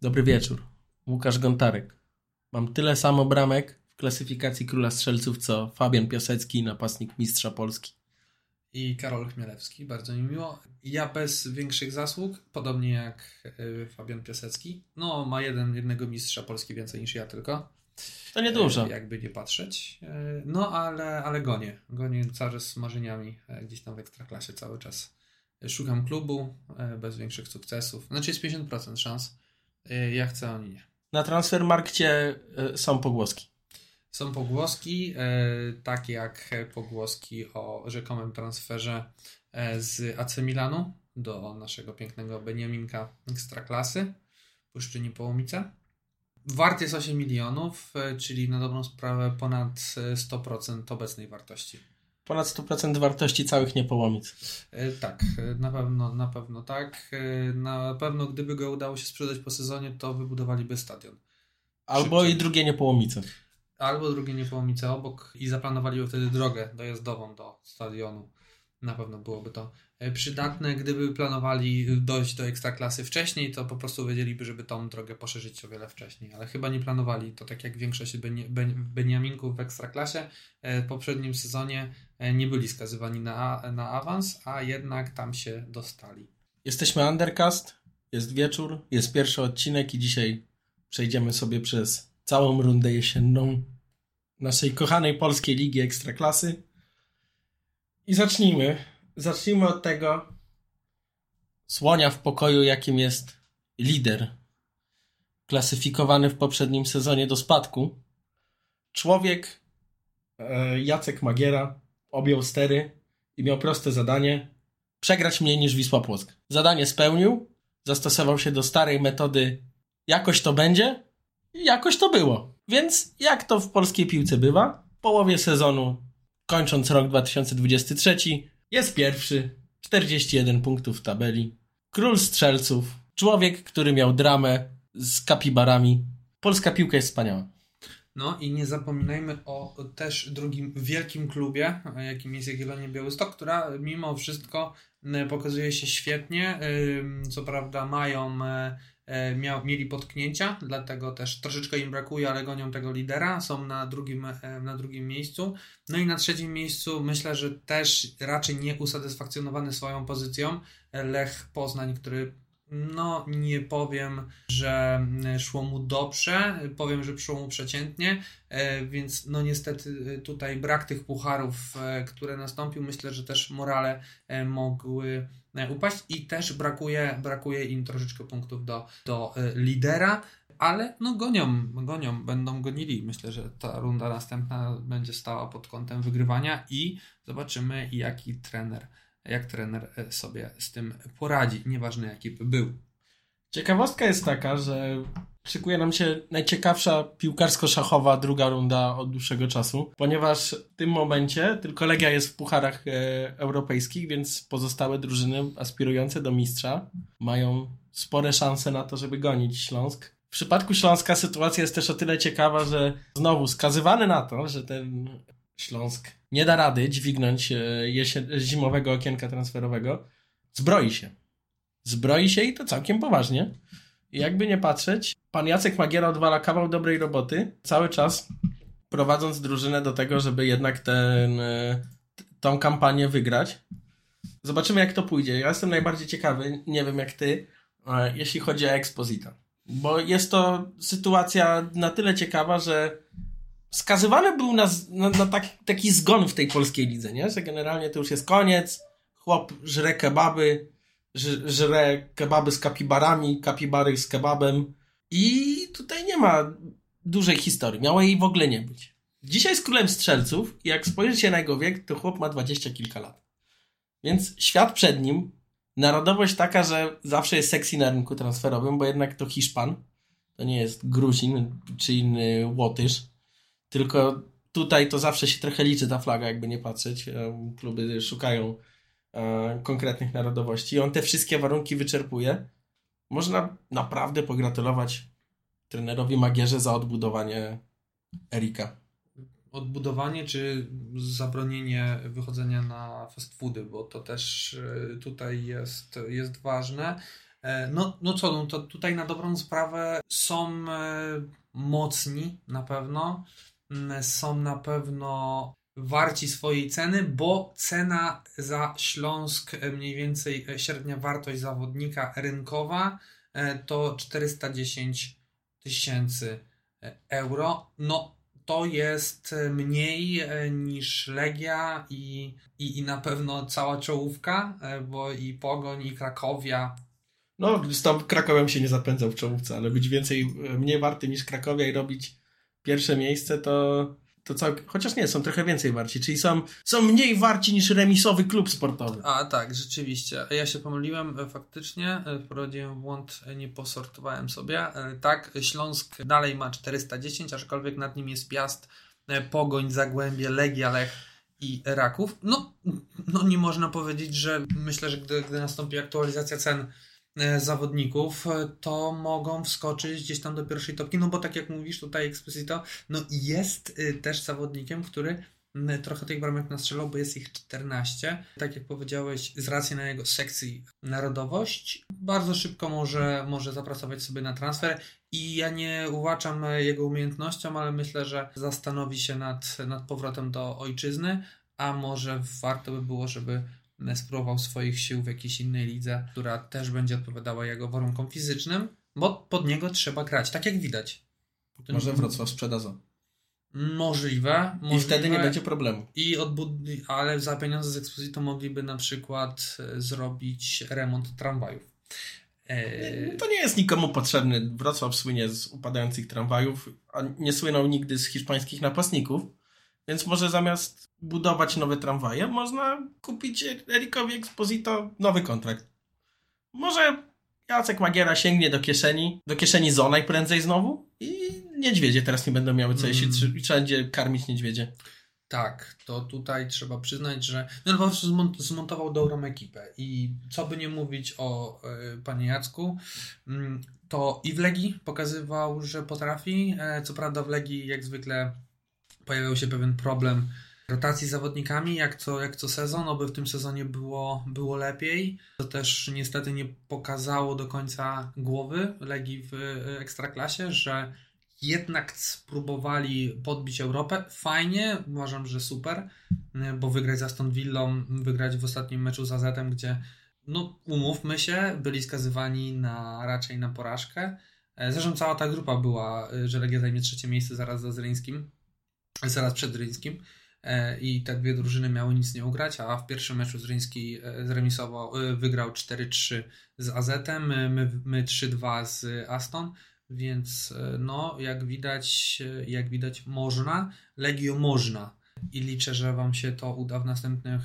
Dobry wieczór. Łukasz Gontarek. Mam tyle samo bramek w klasyfikacji króla strzelców, co Fabian Piasecki, napastnik mistrza Polski. I Karol Chmielewski, bardzo mi miło. Ja bez większych zasług, podobnie jak y, Fabian Piasecki. No, ma jeden, jednego mistrza Polski więcej niż ja tylko. To niedużo. E, Jakby nie patrzeć. E, No, ale, ale gonię. Gonię cały z marzeniami e, gdzieś tam w Ekstraklasie cały czas. Szukam klubu e, bez większych sukcesów. Znaczy jest 50% szans. E, Ja chcę, oni nie. Na Transfermarkcie y, są pogłoski. Są pogłoski, e, takie jak pogłoski o rzekomym transferze e, z AC Milanu do naszego pięknego Beniaminka Ekstraklasy, Puszczyni Połomice. Wart jest 8 milionów, e, czyli na dobrą sprawę ponad e, 100% obecnej wartości. Ponad 100% wartości całych niepołomic. E, Tak, e, na pewno, na pewno tak. E, Na pewno gdyby go udało się sprzedać po sezonie, to wybudowaliby stadion. Albo Szybciej. i drugie niepołomice. Albo drugie niepołomice obok i zaplanowaliby wtedy drogę dojazdową do stadionu. Na pewno byłoby to e, przydatne. Gdyby planowali dojść do ekstraklasy wcześniej, to po prostu wiedzieliby, żeby tą drogę poszerzyć o wiele wcześniej. Ale chyba nie planowali. To tak jak większość Beni- Ben- Beniaminków w ekstraklasie e, w poprzednim sezonie e, nie byli skazywani na, na awans, a jednak tam się dostali. Jesteśmy Undercast, jest wieczór, jest pierwszy odcinek i dzisiaj przejdziemy sobie przez całą rundę jesienną naszej kochanej polskiej ligi Ekstraklasy. I zacznijmy. Zacznijmy od tego słonia w pokoju, jakim jest lider, klasyfikowany w poprzednim sezonie do spadku. Człowiek, e, Jacek Magiera, objął stery i miał proste zadanie przegrać mniej niż Wisła Płock. Zadanie spełnił, zastosował się do starej metody jakoś to będzie i jakoś to było. Więc jak to w polskiej piłce bywa, w połowie sezonu, kończąc rok 2023, jest pierwszy, 41 punktów w tabeli, król strzelców, człowiek, który miał dramę z kapibarami. Polska piłka jest wspaniała. No i nie zapominajmy o też drugim wielkim klubie, jakim jest Jagiellonia Białystok, która mimo wszystko e, pokazuje się świetnie. Co prawda mają, e, e, miał, mieli potknięcia, dlatego też troszeczkę im brakuje, ale gonią tego lidera. Są na drugim, e, na drugim miejscu. No i na trzecim miejscu myślę, że też raczej nie usatysfakcjonowany swoją pozycją Lech Poznań, który no, nie powiem, że mm, szło mu dobrze, powiem, że szło mu przeciętnie, e, więc no niestety e, tutaj brak tych pucharów, e, które nastąpił, myślę, że też morale e, mogły e, upaść i też brakuje, brakuje im troszeczkę punktów do, do e, lidera, ale no gonią, gonią, będą gonili. Myślę, że ta runda następna będzie stała pod kątem wygrywania i zobaczymy jaki trener jak trener e, sobie z tym poradzi, nieważne jaki by był. Ciekawostka jest taka, że szykuje nam się najciekawsza piłkarsko-szachowa druga runda od dłuższego czasu, ponieważ w tym momencie tylko Legia jest w pucharach e, europejskich, więc pozostałe drużyny aspirujące do mistrza mają spore szanse na to, żeby gonić Śląsk. W przypadku Śląska sytuacja jest też o tyle ciekawa, że znowu skazywany na to, że ten Śląsk nie da rady dźwignąć e, zimowego okienka transferowego, zbroi się. Zbroi się i to całkiem poważnie. Jakby nie patrzeć, pan Jacek Magiera odwala kawał dobrej roboty, cały czas prowadząc drużynę do tego, żeby jednak ten, e, tą kampanię wygrać. Zobaczymy, jak to pójdzie. Ja jestem najbardziej ciekawy, nie wiem jak ty, e, jeśli chodzi o Exposita. Bo jest to sytuacja na tyle ciekawa, że skazywany był na, na, na tak, taki zgon w tej polskiej lidze, nie? że generalnie to już jest koniec, chłop żre kebaby, żre kebaby z kapibarami, kapibary z kebabem i tutaj nie ma dużej historii, miało jej w ogóle nie być. Dzisiaj jest królem strzelców i jak spojrzycie na jego wiek, to chłop ma dwadzieścia kilka lat. Więc świat przed nim, narodowość taka, że zawsze jest sexy na rynku transferowym, bo jednak to Hiszpan, to nie jest Gruzin czy inny Łotysz, tylko tutaj to zawsze się trochę liczy ta flaga, jakby nie patrzeć. Em, Kluby szukają e, konkretnych narodowości i on te wszystkie warunki wyczerpuje. Można naprawdę pogratulować trenerowi Magierze za odbudowanie Erika. Odbudowanie czy zabronienie wychodzenia na fast foody, bo to też e, tutaj jest, jest ważne. E, no, no co, no to tutaj na dobrą sprawę są mocni na pewno, są na pewno warci swojej ceny, bo cena za Śląsk, mniej więcej średnia wartość zawodnika rynkowa to 410 tysięcy euro. No, to jest mniej e, niż Legia i, i, i na pewno cała czołówka, e, bo i Pogoń, i Krakowia. No, z tam Krakowem się nie zapędzał w czołówce, ale być więcej, e, mniej warty niż Krakowia i robić pierwsze miejsce, to to całk... chociaż nie, są trochę więcej warci, czyli są, są mniej warci niż remisowy klub sportowy. A tak, rzeczywiście. Ja się pomyliłem e, faktycznie, e, wprowadziłem błąd, e, nie posortowałem sobie. Tak, Śląsk dalej ma 410, aczkolwiek nad nim jest Piast, Pogoń, Zagłębie, Legia, Lech i Raków. No, no nie można powiedzieć, że myślę, że gdy, gdy nastąpi aktualizacja cen zawodników, e, to mogą wskoczyć gdzieś tam do pierwszej topki, no bo tak jak mówisz tutaj Exposito, no jest e, też zawodnikiem, który trochę tych bramek nastrzelał, bo jest ich 14. Tak jak powiedziałeś, z racji na jego sekcji narodowość, bardzo szybko może, może zapracować sobie na transfer i ja nie uważam jego umiejętnościom, ale myślę, że zastanowi się nad, nad powrotem do ojczyzny, a może warto by było, żeby spróbował swoich sił w jakiejś innej lidze, która też będzie odpowiadała jego warunkom fizycznym, bo pod niego trzeba grać, tak jak widać. Może Wrocław sprzeda za. Możliwe, możliwe. I wtedy nie będzie problemu. I odbud- ale za pieniądze z Exposito mogliby na przykład e, zrobić remont tramwajów. E... To nie jest nikomu potrzebny. Wrocław słynie z upadających tramwajów, a nie słynął nigdy z hiszpańskich napastników. Więc może zamiast budować nowe tramwaje, można kupić Erikowi Exposito nowy kontrakt. Może Jacek Magiera sięgnie do kieszeni, do kieszeni Zo najprędzej znowu i niedźwiedzie teraz nie będą miały co jeść mm. i trzeba będzie karmić niedźwiedzie. Tak, to tutaj trzeba przyznać, że no po prostu zmontował dobrą ekipę i co by nie mówić o y, panie Jacku, y, to i w Legii pokazywał, że potrafi, y, co prawda w Legii jak zwykle pojawiał się pewien problem rotacji zawodnikami, jak co, jak co sezon, oby w tym sezonie było, było lepiej. To też niestety nie pokazało do końca głowy Legii w e, Ekstraklasie, że jednak spróbowali podbić Europę. Fajnie, uważam, że super, e, bo wygrać z Aston Villą, wygrać w ostatnim meczu z AZ-em, gdzie no umówmy się, byli skazywani na raczej na porażkę. E, zresztą cała ta grupa była, że Legia zajmie trzecie miejsce zaraz za Zryńskim zaraz przed Ryńskim e, i te dwie drużyny miały nic nie ugrać, a w pierwszym meczu Zryński e, zremisował, e, wygrał 4-3 z AZ-em, my, my 3-2 z Aston, więc no, jak widać, jak widać można, Legio można. I liczę, że Wam się to uda w następnych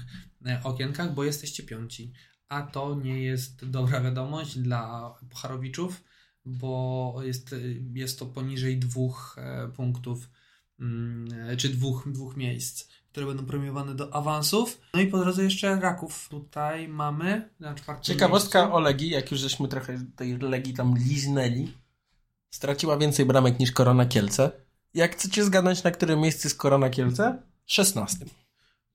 okienkach, bo jesteście piąci, a to nie jest dobra wiadomość dla Pucharowiczów, bo jest, jest to poniżej dwóch punktów czy dwóch, dwóch miejsc, które będą premiowane do awansów. No i po drodze jeszcze Raków tutaj mamy na czwartym Ciekawostka miejscu. o Legii, jak już żeśmy trochę tej Legii tam liznęli. Straciła więcej bramek niż Korona Kielce. Jak chcecie zgadnąć, na którym miejscu jest Korona Kielce? 16.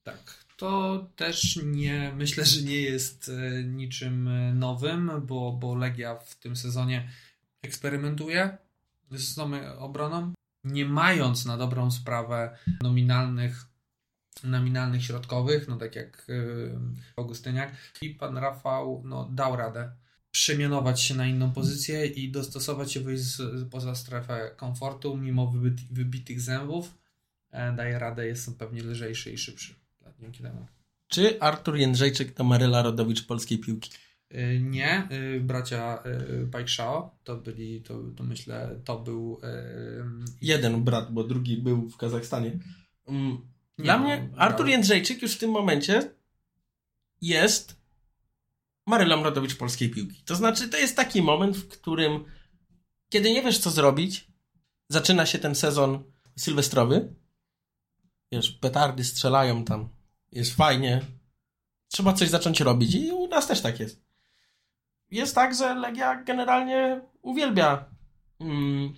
Tak. To też nie, myślę, że nie jest e, niczym e, nowym, bo, bo Legia w tym sezonie eksperymentuje z obroną nie mając na dobrą sprawę nominalnych nominalnych środkowych, no tak jak yy, Augustyniak i pan Rafał no, dał radę przemianować się na inną pozycję i dostosować się wyjść z, poza strefę komfortu mimo wybit, wybitych zębów e, daje radę, jest pewnie lżejszy i szybszy dzięki temu. Czy Artur Jędrzejczyk to Maryla Rodowicz polskiej piłki? Y, nie, y, bracia y, Pajkszao to byli, to, to myślę, to był. Jeden brat, bo drugi był w Kazachstanie. Mm, dla nie, mnie Artur Jędrzejczyk już w tym momencie jest Marylą Rodowicz polskiej piłki. To znaczy, to jest taki moment, w którym kiedy nie wiesz, co zrobić, zaczyna się ten sezon sylwestrowy. Wiesz, petardy strzelają tam, jest fajnie. Trzeba coś zacząć robić i u nas też tak jest jest tak, że Legia generalnie uwielbia mm,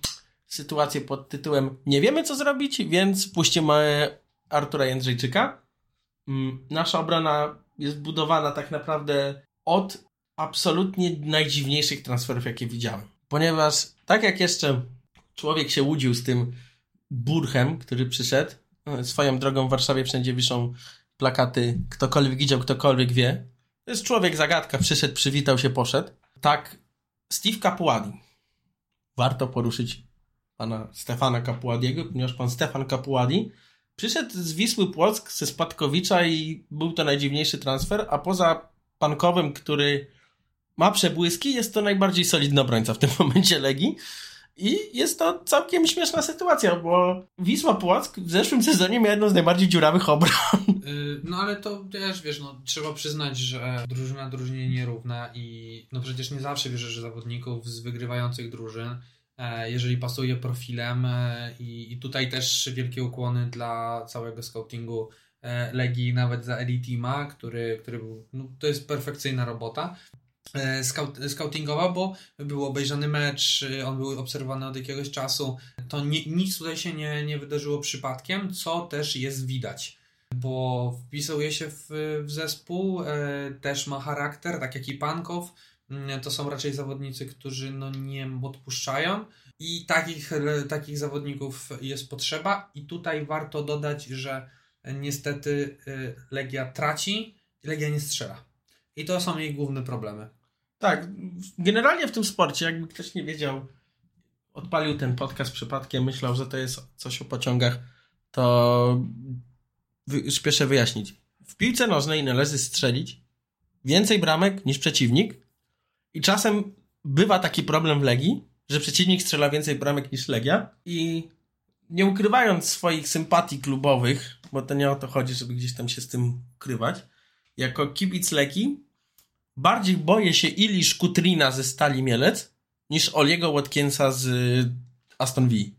sytuację pod tytułem nie wiemy co zrobić, więc puścimy Artura Jędrzejczyka. Mm, nasza obrona jest budowana tak naprawdę od absolutnie najdziwniejszych transferów, jakie widziałem. Ponieważ tak jak jeszcze człowiek się łudził z tym Burchem, który przyszedł, e, swoją drogą w Warszawie wszędzie wiszą plakaty, ktokolwiek widział, ktokolwiek wie. To jest człowiek zagadka, przyszedł, przywitał się, poszedł. Tak, Steve Capuadi. Warto poruszyć pana Stefana Capuadiego, ponieważ pan Stefan Capuadi przyszedł z Wisły Płock, ze Spadkowicza i był to najdziwniejszy transfer, a poza Pankowym, który ma przebłyski, jest to najbardziej solidny obrońca w tym momencie Legii. I jest to całkiem śmieszna sytuacja, bo Wisła Płock w zeszłym sezonie miała jedną z najbardziej dziurawych obron. Y, no ale to też, wiesz, no, trzeba przyznać, że drużyna drużynie nierówna i no przecież nie zawsze bierzesz zawodników z wygrywających drużyn, e, jeżeli pasuje profilem e, i, i tutaj też wielkie ukłony dla całego scoutingu e, Legii, nawet za Elitima, który, który był, no, to jest perfekcyjna robota. E, scout, scoutingowa, bo był obejrzany mecz, y, on był obserwowany od jakiegoś czasu. To nic tutaj się nie, nie wydarzyło przypadkiem, co też jest widać, bo wpisuje się w, w zespół, e, też ma charakter, tak jak i Pankow. Mm, to są raczej zawodnicy, którzy no nie odpuszczają i takich, takich zawodników jest potrzeba. I tutaj warto dodać, że niestety Legia traci, Legia nie strzela. I to są jej główne problemy. Tak, generalnie w tym sporcie, jakby ktoś nie wiedział, odpalił ten podcast przypadkiem, myślał, że to jest coś o pociągach, to spieszę wyjaśnić. W piłce nożnej należy strzelić więcej bramek niż przeciwnik i czasem bywa taki problem w Legii, że przeciwnik strzela więcej bramek niż Legia i nie ukrywając swoich sympatii klubowych, bo to nie o to chodzi, żeby gdzieś tam się z tym ukrywać, jako kibic Legii bardziej boję się Ilisz Kutrina ze Stali Mielec niż Oliego Watkinsa z Aston Villa.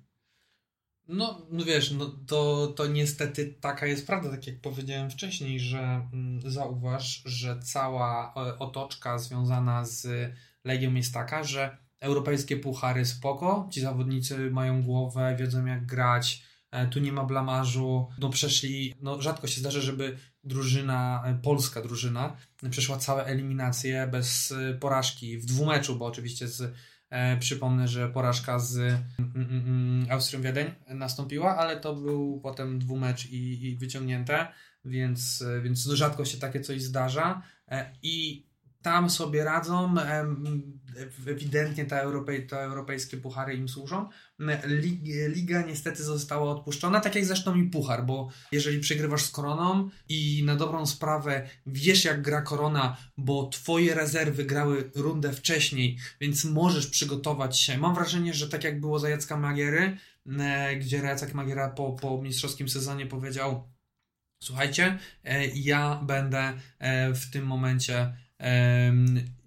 No, no wiesz, no to, to niestety taka jest prawda, tak jak powiedziałem wcześniej, że mm, zauważ, że cała e, otoczka związana z Legią jest taka, że europejskie puchary spoko, ci zawodnicy mają głowę, wiedzą jak grać, e, tu nie ma blamarzu, no przeszli, no rzadko się zdarza, żeby drużyna, e, polska drużyna, przeszła całe eliminacje bez e, porażki w dwumeczu, bo oczywiście z, e, przypomnę, że porażka z mm, mm, mm, Austrią Wiedeń nastąpiła, ale to był potem dwumecz i, i wyciągnięte, więc, e, więc rzadko się takie coś zdarza. I tam sobie radzą. Ewidentnie te, europej, te europejskie puchary im służą. Liga niestety została odpuszczona, tak jak zresztą i puchar, bo jeżeli przegrywasz z koroną i na dobrą sprawę wiesz, jak gra korona, bo twoje rezerwy grały rundę wcześniej, więc możesz przygotować się. Mam wrażenie, że tak jak było za Jacka Magiery, gdzie Jacek Magiera po, po mistrzowskim sezonie powiedział: Słuchajcie, e, ja będę e, w tym momencie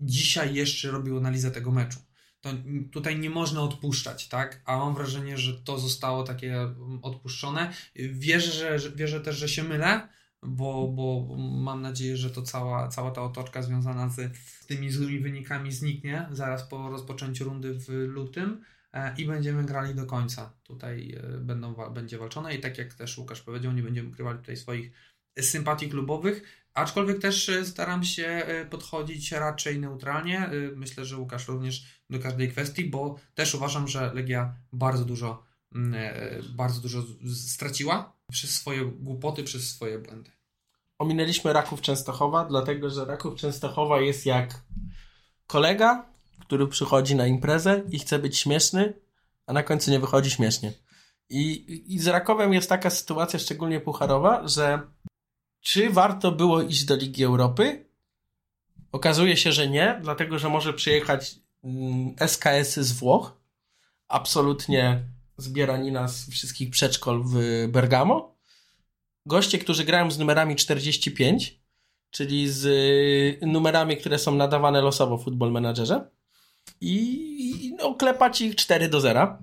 dzisiaj jeszcze robił analizę tego meczu. To tutaj nie można odpuszczać, tak? A mam wrażenie, że to zostało takie mm, odpuszczone. Wierzę, że, wierzę też, że się mylę, bo, bo mam nadzieję, że to cała, cała ta otoczka związana z tymi złymi wynikami zniknie zaraz po rozpoczęciu rundy w lutym e, i będziemy grali do końca. Tutaj e, będą, będzie walczone i tak jak też Łukasz powiedział, nie będziemy ukrywali tutaj swoich sympatii klubowych. Aczkolwiek też e, staram się e, podchodzić raczej neutralnie. E, myślę, że Łukasz również do każdej kwestii, bo też uważam, że Legia bardzo dużo, mm, bardzo dużo straciła przez swoje głupoty, przez swoje błędy. Ominęliśmy Raków Częstochowa, dlatego że Raków Częstochowa jest jak kolega, który przychodzi na imprezę i chce być śmieszny, a na końcu nie wychodzi śmiesznie. I, I z Rakowem jest taka sytuacja, szczególnie pucharowa, że czy warto było iść do Ligi Europy? Okazuje się, że nie, dlatego że może przyjechać mm, z Włoch. Absolutnie zbieranina z wszystkich przedszkol w Bergamo. Goście, którzy grają z numerami 45, czyli z y, numerami, które są nadawane losowo w Football Managerze. I, oklepać ich 4 do 0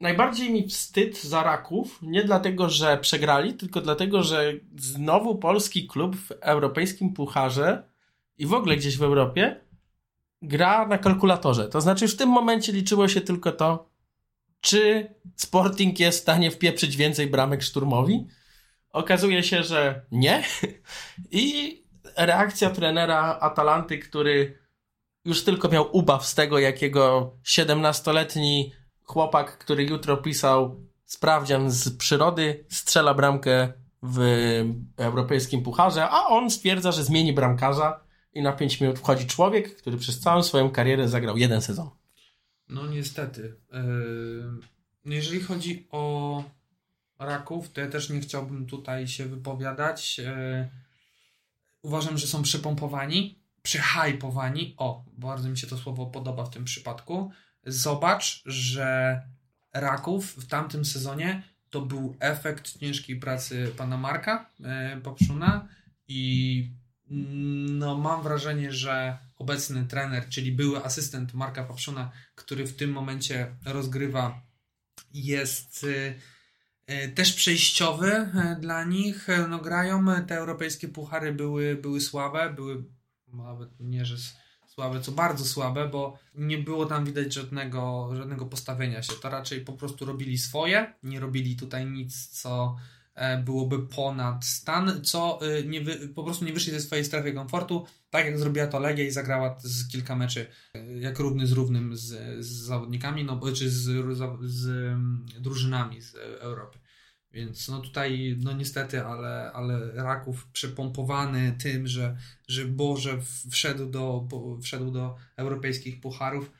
najbardziej mi wstyd za Raków, nie dlatego, że przegrali, tylko dlatego, że znowu polski klub w europejskim pucharze i w ogóle gdzieś w Europie gra na kalkulatorze. To znaczy w tym momencie liczyło się tylko to, czy Sporting jest w stanie wpieprzyć więcej bramek szturmowi. Okazuje się, że nie. I reakcja trenera Atalanty, który już tylko miał ubaw z tego, jakiego 17-letni chłopak, który jutro pisał sprawdzian z przyrody, strzela bramkę w europejskim pucharze, a on stwierdza, że zmieni bramkarza i na 5 minut wchodzi człowiek, który przez całą swoją karierę zagrał jeden sezon. No niestety. Yy, jeżeli chodzi o raków, to ja też nie chciałbym tutaj się wypowiadać. Yy, uważam, że są przypompowani, przyhypowani. O, bardzo mi się to słowo podoba w tym przypadku. Zobacz, że raków w tamtym sezonie to był efekt ciężkiej pracy pana Marka yy, Popszuna i mm, no, mam wrażenie, że obecny trener, czyli były asystent Marka Papszuna, który w tym momencie rozgrywa, jest y, y, też przejściowy dla nich. No, grają, te europejskie puchary były, były słabe, były nawet nie, że słabe, co bardzo słabe, bo nie było tam widać żadnego, żadnego postawienia się. To raczej po prostu robili swoje, nie robili tutaj nic, co E, byłoby ponad stan, co e, nie wy, po prostu nie wyszli ze swojej strefy komfortu, tak jak zrobiła to Legia i zagrała z kilka meczy e, jak równy z równym z, z zawodnikami, no czy z, z, z mm, drużynami z Europy. Więc no tutaj, no niestety, ale, ale Raków przepompowany tym, że, że Boże wszedł do, wszedł do europejskich pucharów,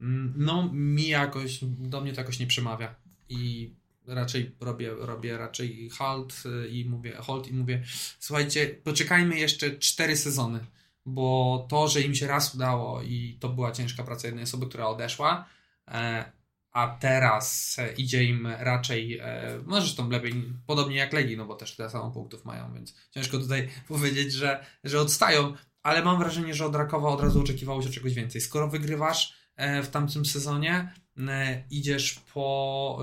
mm, no mi jakoś, do mnie to jakoś nie przemawia. I raczej robię, robię raczej halt y, i mówię, hold i mówię, słuchajcie, poczekajmy jeszcze cztery sezony, bo to, że im się raz udało i to była ciężka praca jednej osoby, która odeszła, e, a teraz idzie im raczej, e, no zresztą lepiej, podobnie jak Legii, no bo też tyle samo punktów mają, więc ciężko tutaj powiedzieć, że, że odstają, ale mam wrażenie, że od Rakowa od razu oczekiwało się czegoś więcej. Skoro wygrywasz e, w tamtym sezonie, E, idziesz po,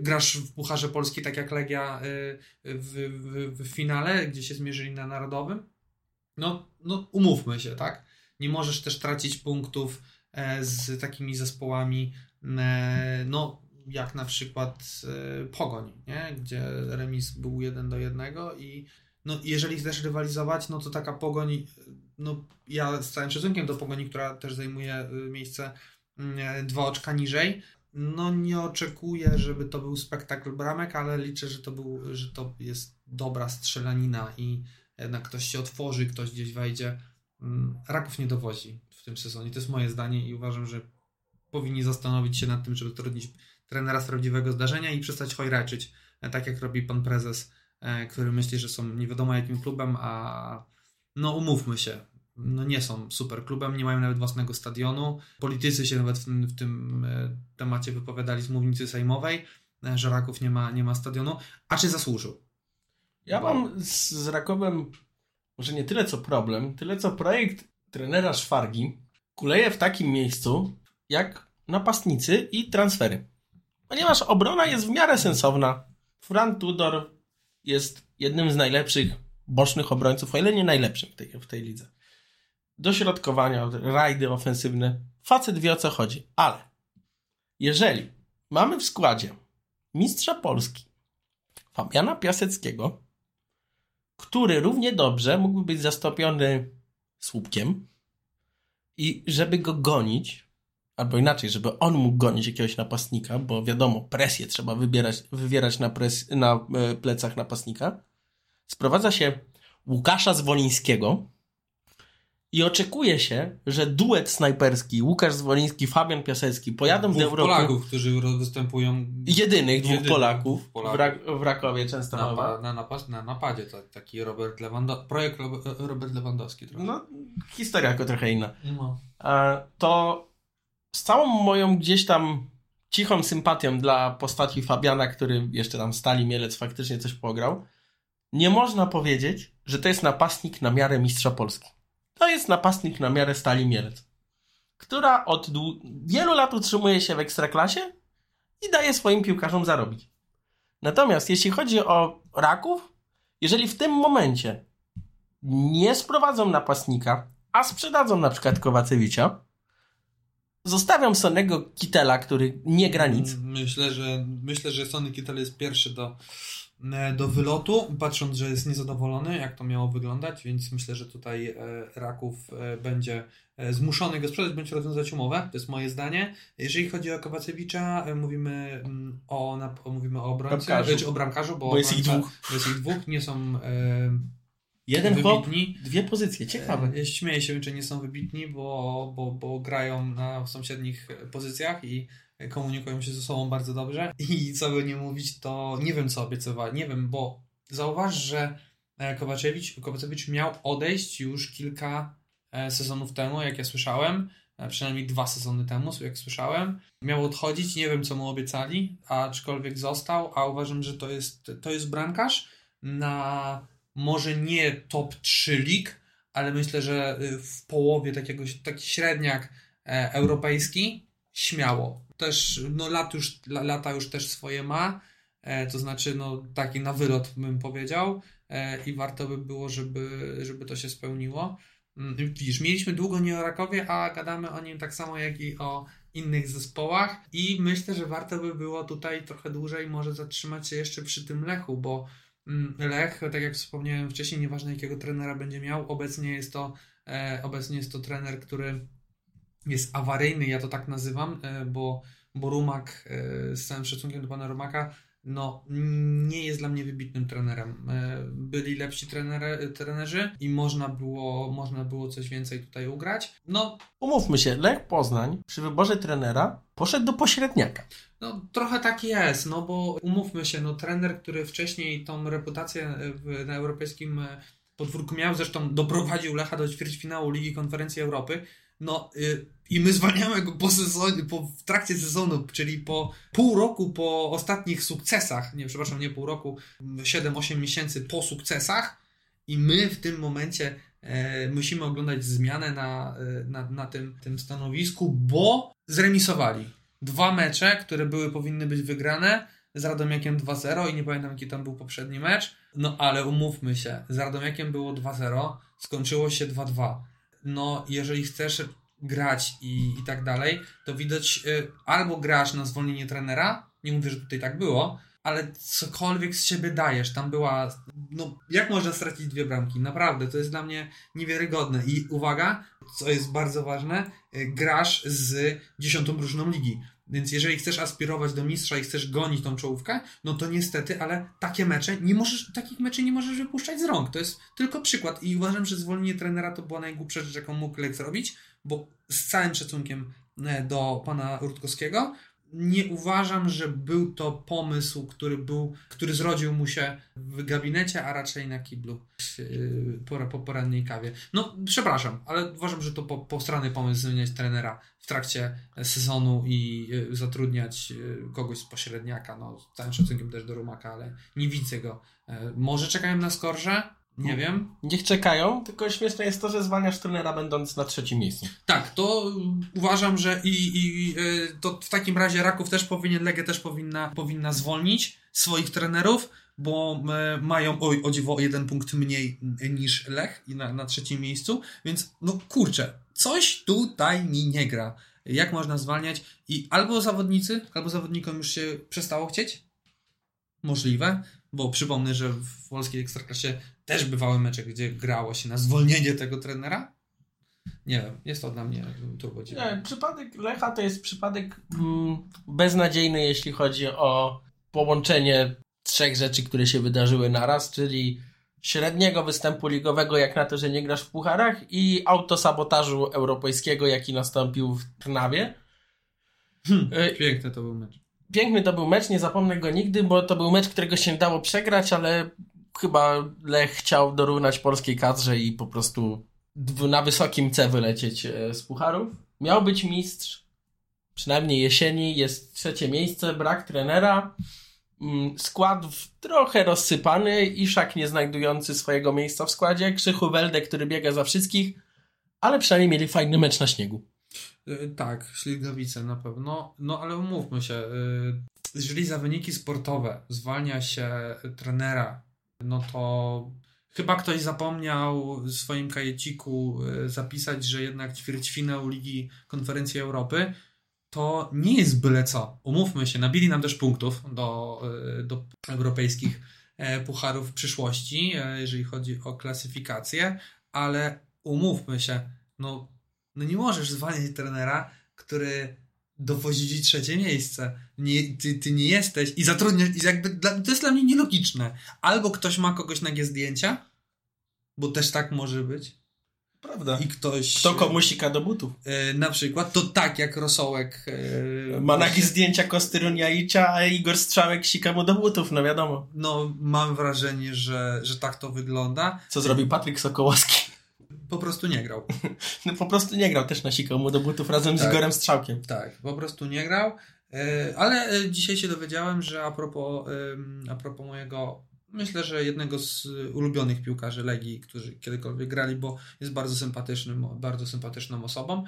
grasz w Pucharze Polski tak jak Legia w, w, w, finale, gdzie się zmierzyli na Narodowym, no, no umówmy się, tak? Nie możesz też tracić punktów z takimi zespołami, e, no jak na przykład Pogoń, nie? gdzie remis był 1 do 1 i no, jeżeli chcesz rywalizować, no to taka Pogoń, no ja z całym szacunkiem do Pogoni, która też zajmuje miejsce Mm, dwa oczka niżej. No nie oczekuję, żeby to był spektakl bramek, ale liczę, że to, był, że to jest dobra strzelanina i jednak ktoś się otworzy, ktoś gdzieś wejdzie. Mm, Raków nie dowozi tym sezonie. To jest moje zdanie i uważam, że powinni zastanowić się nad tym, żeby trudnić trenera z prawdziwego zdarzenia i przestać chojraczyć, e, tak jak robi pan prezes, e, który myśli, że są nie wiadomo jakim klubem, a no umówmy się, no nie są super klubem, nie mają nawet własnego stadionu. Politycy się nawet w tym, w tym e, temacie wypowiadali z mównicy sejmowej, że Raków nie ma, nie ma stadionu. A czy zasłużył? Ja mam z, z Rakowem może nie tyle co problem, tyle co projekt trenera Szwargi kuleje w takim miejscu jak napastnicy i transfery. Ponieważ obrona jest w miarę sensowna. Fran Tudor jest jednym z najlepszych bocznych obrońców, o ile nie najlepszym w tej, w tej lidze dośrodkowania, rajdy ofensywne. Facet wie o co chodzi. Ale jeżeli mamy w składzie mistrza Polski Fabiana Piaseckiego, który równie dobrze mógłby być zastąpiony słupkiem i żeby go gonić, albo inaczej, żeby on mógł gonić jakiegoś napastnika, bo wiadomo, presję trzeba wybierać, wywierać na, pres, na e, plecach napastnika, sprowadza się Łukasza Zwolińskiego, i oczekuje się, że duet snajperski Łukasz Zwoliński, Fabian Piasecki pojadą dwóch do Europy. Polaków, którzy występują. Jedynych dwóch jedynych Polaków, Polaków. W, Rak w Rakowie Częstochowa. Na, na, na napadzie to, taki Robert Lewandowski, projekt Robert Lewandowski. Trochę. No, historia jako trochę inna. No. to z całą moją gdzieś tam cichą sympatią dla postaci Fabiana, który jeszcze tam Stali Mielec faktycznie coś pograł, nie można powiedzieć, że to jest napastnik na miarę mistrza Polski. To jest napastnik na miarę Stali Mielec, która od wielu lat utrzymuje się w ekstraklasie i daje swoim piłkarzom zarobić. Natomiast jeśli chodzi o Raków, jeżeli w tym momencie nie sprowadzą napastnika, a sprzedadzą na przykład Kowacewicza, zostawiam Sonego Kitela, który nie gra nic. Myślę, że myślę, że Sony Kitel jest pierwszy do do wylotu, patrząc, że jest niezadowolony, jak to miało wyglądać, więc myślę, że tutaj Raków będzie zmuszony go sprzedać bądź rozwiązać umowę. To jest moje zdanie. Jeżeli chodzi o Kowacewicza, mówimy mm, o, mówimy o obrońcy, bramkarzu. czy o bramkarzu, bo, bo jest ich dwóch. Jest ich dwóch, nie są Jeden wybitni. chłop, dwie pozycje, ciekawe. E, śmieję się, że nie są wybitni, bo, bo, bo grają na sąsiednich pozycjach i komunikują się ze sobą bardzo dobrze. I co by nie mówić, to nie wiem co obiecywali, nie wiem, bo zauważ, że e, Kowaczewicz, Kowaczewicz miał odejść już kilka e, sezonów temu, jak ja słyszałem, przynajmniej dwa sezony temu, jak słyszałem. Miał odchodzić, nie wiem co mu obiecali, aczkolwiek został, a uważam, że to jest, to jest bramkarz na może nie top 3 lig, ale myślę, że y, w połowie takiego, taki średniak e, europejski śmiało. Też no, lat już, lata już też swoje ma, e, to znaczy no, taki na wylot bym powiedział. E, i warto by było, żeby, żeby to się spełniło. Mm, widzisz, mieliśmy długo nie o Rakowie, a gadamy o nim tak samo jak i o innych zespołach. I myślę, że warto by było tutaj trochę dłużej może zatrzymać się jeszcze przy tym Lechu, bo Mm, Lech, tak jak wspomniałem wcześniej, nieważne jakiego trenera będzie miał, obecnie jest to, e, obecnie jest to trener, który jest awaryjny, ja to tak nazywam, e, bo, bo Rumak, e, z całym szacunkiem do pana Rumaka, no, nie jest dla mnie wybitnym trenerem. E, byli lepsi trenery, trenerzy i można było, można było coś więcej tutaj ugrać. No, umówmy się, Lech Poznań przy wyborze trenera poszedł do pośredniaka. No, trochę tak jest, no bo umówmy się, no trener, który wcześniej tą reputację w, na europejskim podwórku miał, zresztą doprowadził Lecha do ćwierćfinału Ligi Konferencji Europy, no y, i my zwalniamy go po sezonie, po, w trakcie sezonu, czyli po pół roku po ostatnich sukcesach, nie, przepraszam, nie pół roku, 7-8 miesięcy po sukcesach. I my w tym momencie e, musimy oglądać zmianę na, e, na, na tym, tym stanowisku, bo zremisowali. Dwa mecze, które były powinny być wygrane, z Radomiakiem 2-0 i nie pamiętam jaki tam był poprzedni mecz, no ale umówmy się, z Radomiakiem było 2-0, skończyło się 2-2. No jeżeli chcesz grać i, i tak dalej, to widać y, albo grasz na zwolnienie trenera, nie mówię, że tutaj tak było, ale cokolwiek z siebie dajesz. Tam była. No, jak można stracić dwie bramki? Naprawdę, to jest dla mnie niewiarygodne. I uwaga, co jest bardzo ważne, y, grasz z dziesiątą drużyną ligi. Więc jeżeli chcesz aspirować do mistrza i chcesz gonić tą czołówkę, no to niestety, ale takie mecze nie możesz, takich meczy nie możesz wypuszczać z rąk. To jest tylko przykład i uważam, że zwolnienie trenera to była najgłupsza rzecz, jaką mógł Lech zrobić, bo z całym szacunkiem e, do pana Rutkowskiego, nie uważam, że był to pomysł, który był, który zrodził mu się w gabinecie, a raczej na kiblu yy, po, po porannej kawie. No, przepraszam, ale uważam, że to po, postranny pomysł zmieniać trenera w trakcie sezonu i zatrudniać kogoś z pośredniaka. No, z całym szacunkiem też do Rumaka, ale nie widzę go. Może czekają na skorze? Nie no. wiem. Niech czekają, tylko śmieszne jest to, że zwalniasz trenera będąc na trzecim miejscu. Tak, to uważam, że i, i e, to w takim razie Raków też powinien, Legia też powinna, powinna zwolnić swoich trenerów, bo e, mają oj, o dziwo jeden punkt mniej niż Lech i na, na trzecim miejscu, więc no kurczę, coś tutaj mi nie gra. Jak można zwalniać? I albo zawodnicy, albo zawodnikom już się przestało chcieć, możliwe, bo przypomnę, że w polskiej ekstraklasie też bywały mecze, gdzie grało się na zwolnienie tego trenera. Nie wiem, jest to dla mnie turbo Nie, przypadek Lecha to jest przypadek mm, beznadziejny, jeśli chodzi o połączenie trzech rzeczy, które się wydarzyły naraz, czyli średniego występu ligowego, jak na to, że nie grasz w pucharach i autosabotażu europejskiego, jaki nastąpił w Trnawie. Hmm, piękny to był mecz. Piękny to był mecz, nie zapomnę go nigdy, bo to był mecz, którego się dało przegrać, ale chyba Lech chciał dorównać polskiej kadrze i po prostu na wysokim C wylecieć e, z pucharów. Miał być mistrz, przynajmniej jesieni, jest trzecie miejsce, brak trenera, mm, skład trochę rozsypany, Iszak nie znajdujący swojego miejsca w składzie, Krzychu Welde, który biega za wszystkich, ale przynajmniej mieli fajny mecz na śniegu. E, tak, Śligawice na pewno. No ale umówmy się, e, jeżeli za wyniki sportowe zwalnia się trenera, no to chyba ktoś zapomniał w swoim kajeciku e, zapisać, że jednak ćwierćfinał Ligi Konferencji Europy to nie jest byle co. Umówmy się, nabili nam też punktów do, do europejskich e, pucharów w przyszłości, e, jeżeli chodzi o klasyfikację, ale umówmy się, no, no nie możesz zwalniać trenera, który dowozi ci trzecie miejsce. Nie, ty, ty nie jesteś i zatrudniasz, i jakby dla, to jest dla mnie nielogiczne. Albo ktoś ma kogoś na G zdjęcia, bo też tak może być. Prawda. I ktoś. Kto komu sika do butów. e, na przykład, to tak jak Rosołek. e, Ma nagi zdjęcia Kostyruniaicia, a Igor Strzałek sika mu do butów, no wiadomo. No, mam wrażenie, że, że tak to wygląda. Co zrobił Patryk Sokołowski? Po prostu nie grał. No po prostu nie grał, też nasikał mu do butów razem z Tak. Igorem Strzałkiem. Tak, po prostu nie grał. E, Ale e, dzisiaj się dowiedziałem, że a propos, a propos mojego, myślę, że jednego z ulubionych piłkarzy Legii, którzy kiedykolwiek grali, bo jest bardzo sympatycznym, bardzo sympatyczną osobą.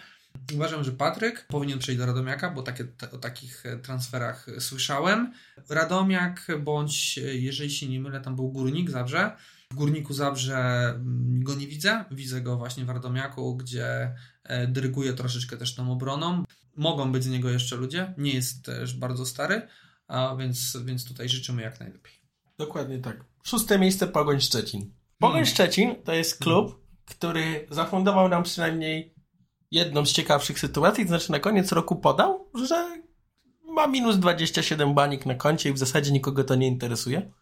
Uważam, że Patryk powinien przejść do Radomiaka, bo takie, te, o takich e, transferach słyszałem. Radomiak, bądź jeżeli się nie mylę, tam był Górnik Zabrze. W Górniku Zabrze mm, go nie widzę. Widzę go właśnie w Radomiaku, gdzie e, dyryguje troszeczkę też tą obroną. Mogą być z niego jeszcze ludzie. Nie jest też bardzo stary, a więc, więc tutaj życzymy jak najlepiej. Dokładnie tak. Szóste miejsce Pogoń Szczecin. Pogoń Mm. Szczecin to jest klub, który zafundował nam przynajmniej jedną z ciekawszych sytuacji, to znaczy na koniec roku podał, że ma minus 27 banik na koncie i w zasadzie nikogo to nie interesuje.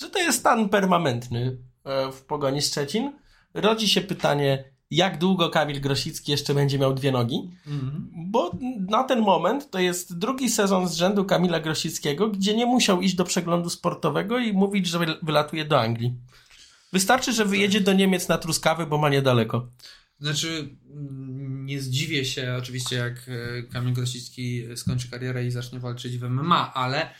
Że to jest stan permanentny e, w Pogoni Szczecin. Rodzi się pytanie, jak długo Kamil Grosicki jeszcze będzie miał dwie nogi? Bo na ten moment to jest drugi sezon z rzędu Kamila Grosickiego, gdzie nie musiał iść do przeglądu sportowego i mówić, że wyl- wylatuje do Anglii. Wystarczy, że wyjedzie do Niemiec na truskawy, bo ma niedaleko. Znaczy, mm, nie zdziwię się oczywiście, jak e, Kamil Grosicki skończy karierę i zacznie walczyć w MMA, ale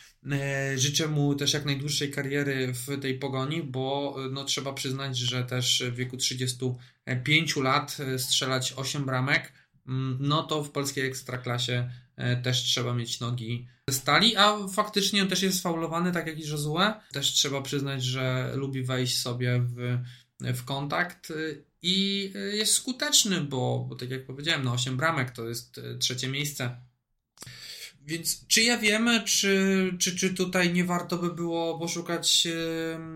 życzę mu też jak najdłuższej kariery w tej pogoni, bo e, no, trzeba przyznać, że też w wieku 35 lat e, strzelać 8 bramek, mm, no to w polskiej ekstraklasie e, też trzeba mieć nogi stali, a faktycznie on też jest faulowany, tak jak i Josue. Też trzeba przyznać, że lubi wejść sobie w, w kontakt i jest skuteczny, bo, bo tak jak powiedziałem, no 8 bramek to jest trzecie miejsce. Więc czy ja wiemy, czy, czy, czy tutaj nie warto by było poszukać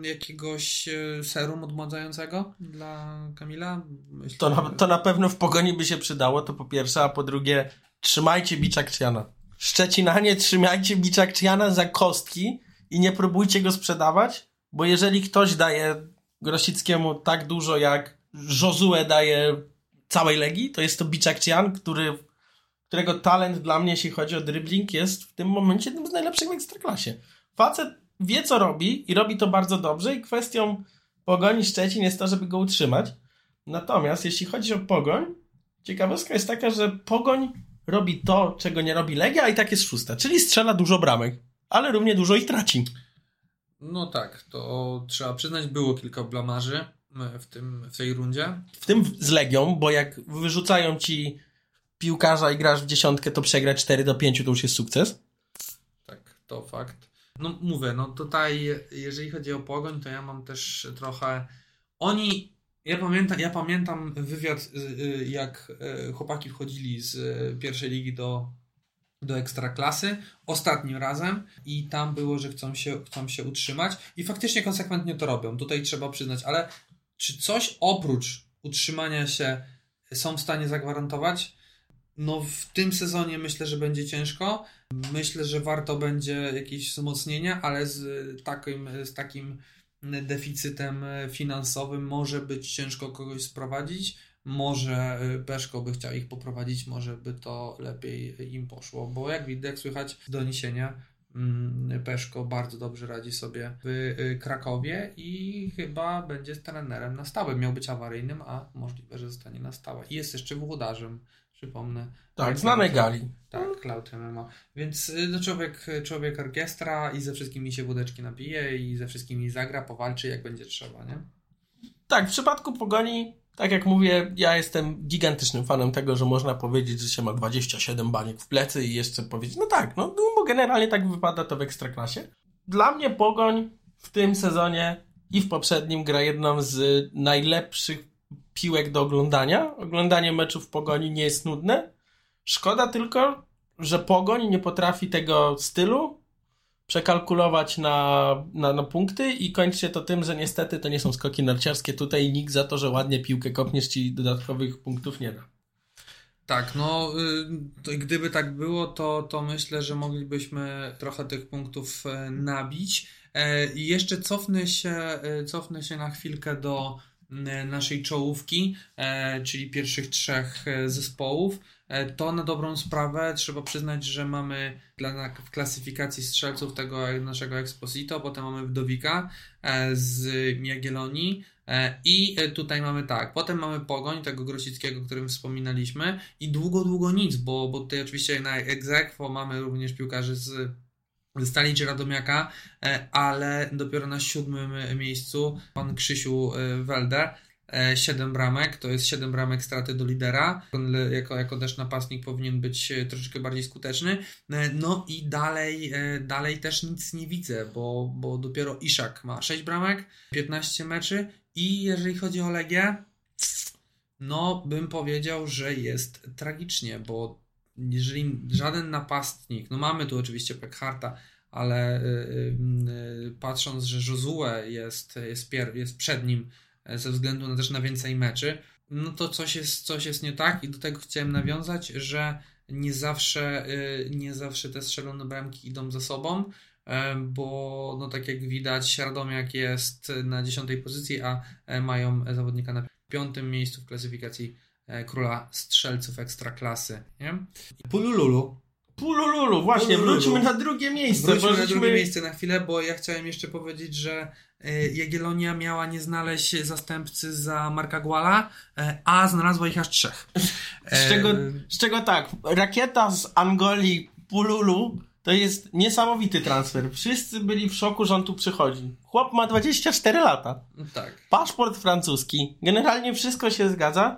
jakiegoś y, serum odmładzającego dla Kamila? Myślę, To na, to na pewno w pogoni by się przydało, to po pierwsze, a po drugie, trzymajcie bicza Krzyjana. Szczecinanie, trzymajcie bicza Krzyjana za kostki i nie próbujcie go sprzedawać, bo jeżeli ktoś daje Grosickiemu tak dużo, jak Josue daje całej Legii, to jest to Biczak Cian, który, którego talent dla mnie, jeśli chodzi o dribbling, jest w tym momencie jednym z najlepszych w Ekstraklasie. Facet wie, co robi i robi to bardzo dobrze i kwestią Pogoni Szczecin jest to, żeby go utrzymać. Natomiast jeśli chodzi o Pogoń, ciekawostka jest taka, że Pogoń robi to, czego nie robi Legia, a i tak jest szósta, czyli strzela dużo bramek, ale równie dużo ich traci. No tak, to trzeba przyznać, było kilka blamarzy w, tym, w tej rundzie. W tym z Legią, bo jak wyrzucają ci piłkarza i grasz w dziesiątkę, to przegrać 4 do 5 to już jest sukces. Tak, to fakt. No mówię, no tutaj jeżeli chodzi o Pogoń, to ja mam też trochę... Oni... Ja pamiętam, ja pamiętam wywiad, y, jak y, chłopaki wchodzili z y, pierwszej ligi do, do ekstraklasy ostatnim razem i tam było, że chcą się, chcą się utrzymać i faktycznie konsekwentnie to robią. Tutaj trzeba przyznać, ale czy coś oprócz utrzymania się są w stanie zagwarantować? No w tym sezonie myślę, że będzie ciężko. Myślę, że warto będzie jakieś wzmocnienia, ale z takim, z takim deficytem finansowym może być ciężko kogoś sprowadzić. Może Peszko by chciał ich poprowadzić, może by to lepiej im poszło, bo jak widać, jak słychać doniesienia, mm, Peszko bardzo dobrze radzi sobie w y, Krakowie i chyba będzie trenerem na stałe. Miał być awaryjnym, a możliwe, że zostanie na stałe. I jest jeszcze włodarzem, przypomnę. Tak, znanej gali. Tak, Cloud MMA. Więc y, no, człowiek, człowiek orkiestra i ze wszystkimi się wódeczki napije i ze wszystkimi zagra, powalczy jak będzie trzeba, nie? Tak, w przypadku Pogoni, tak jak mówię, ja jestem gigantycznym fanem tego, że można powiedzieć, że się ma 27 baniek w plecy i jeszcze powiedzieć, no tak, no, no bo generalnie tak wypada to w Ekstraklasie. Dla mnie Pogoń w tym sezonie i w poprzednim gra jedną z najlepszych piłek do oglądania. Oglądanie meczów Pogoni nie jest nudne. Szkoda tylko, że Pogoń nie potrafi tego stylu przekalkulować na, na, na punkty i kończy się to tym, że niestety to nie są skoki narciarskie. Tutaj nikt za to, że ładnie piłkę kopniesz ci dodatkowych punktów nie da. Tak, no y, gdyby tak było, to, to myślę, że moglibyśmy trochę tych punktów e, nabić. E, I jeszcze cofnę się, e, cofnę się na chwilkę do naszej czołówki, czyli pierwszych trzech zespołów. To na dobrą sprawę trzeba przyznać, że mamy dla, w klasyfikacji strzelców tego naszego Exposito, potem mamy Wdowika z Jagiellonii, E, I e, tutaj mamy tak, potem mamy Pogoń, tego Grosickiego, o którym wspominaliśmy i długo, długo nic, bo, bo tutaj oczywiście na Egzekwo mamy również piłkarzy z ze Stali czy Radomiaka, e, ale dopiero na siódmym miejscu pan Krzysiu Welder 7 bramek, to jest 7 bramek straty do lidera. On jako, jako też napastnik powinien być troszeczkę bardziej skuteczny. No i dalej, dalej też nic nie widzę, bo, bo dopiero Iszak ma 6 bramek, 15 meczy i jeżeli chodzi o Legię, no bym powiedział, że jest tragicznie, bo jeżeli żaden napastnik, no mamy tu oczywiście Pekharta, ale yy, yy, patrząc, że Josue jest, jest, jest przed nim e, ze względu na też na więcej meczy, no to coś jest, coś jest nie tak i do tego chciałem nawiązać, że nie zawsze, nie zawsze te strzelone bramki idą za sobą E, bo no tak jak widać Radomiak jest na dziesiątej pozycji, a e, mają zawodnika na piątym miejscu w klasyfikacji króla strzelców ekstraklasy. Nie? Pulululu. Pulululu, właśnie, Pulululu. wróćmy na drugie miejsce. Wróćmy na drugie miejsce na chwilę, bo ja chciałem jeszcze powiedzieć, że Jagiellonia miała nie znaleźć zastępcy za Marka Guala, a znalazła ich aż trzech. Z czego, z czego tak, rakieta z Angolii Pululu to jest niesamowity transfer. Wszyscy byli w szoku, że on tu przychodzi. Chłop ma 24 lata. No tak. Paszport francuski. Generalnie wszystko się zgadza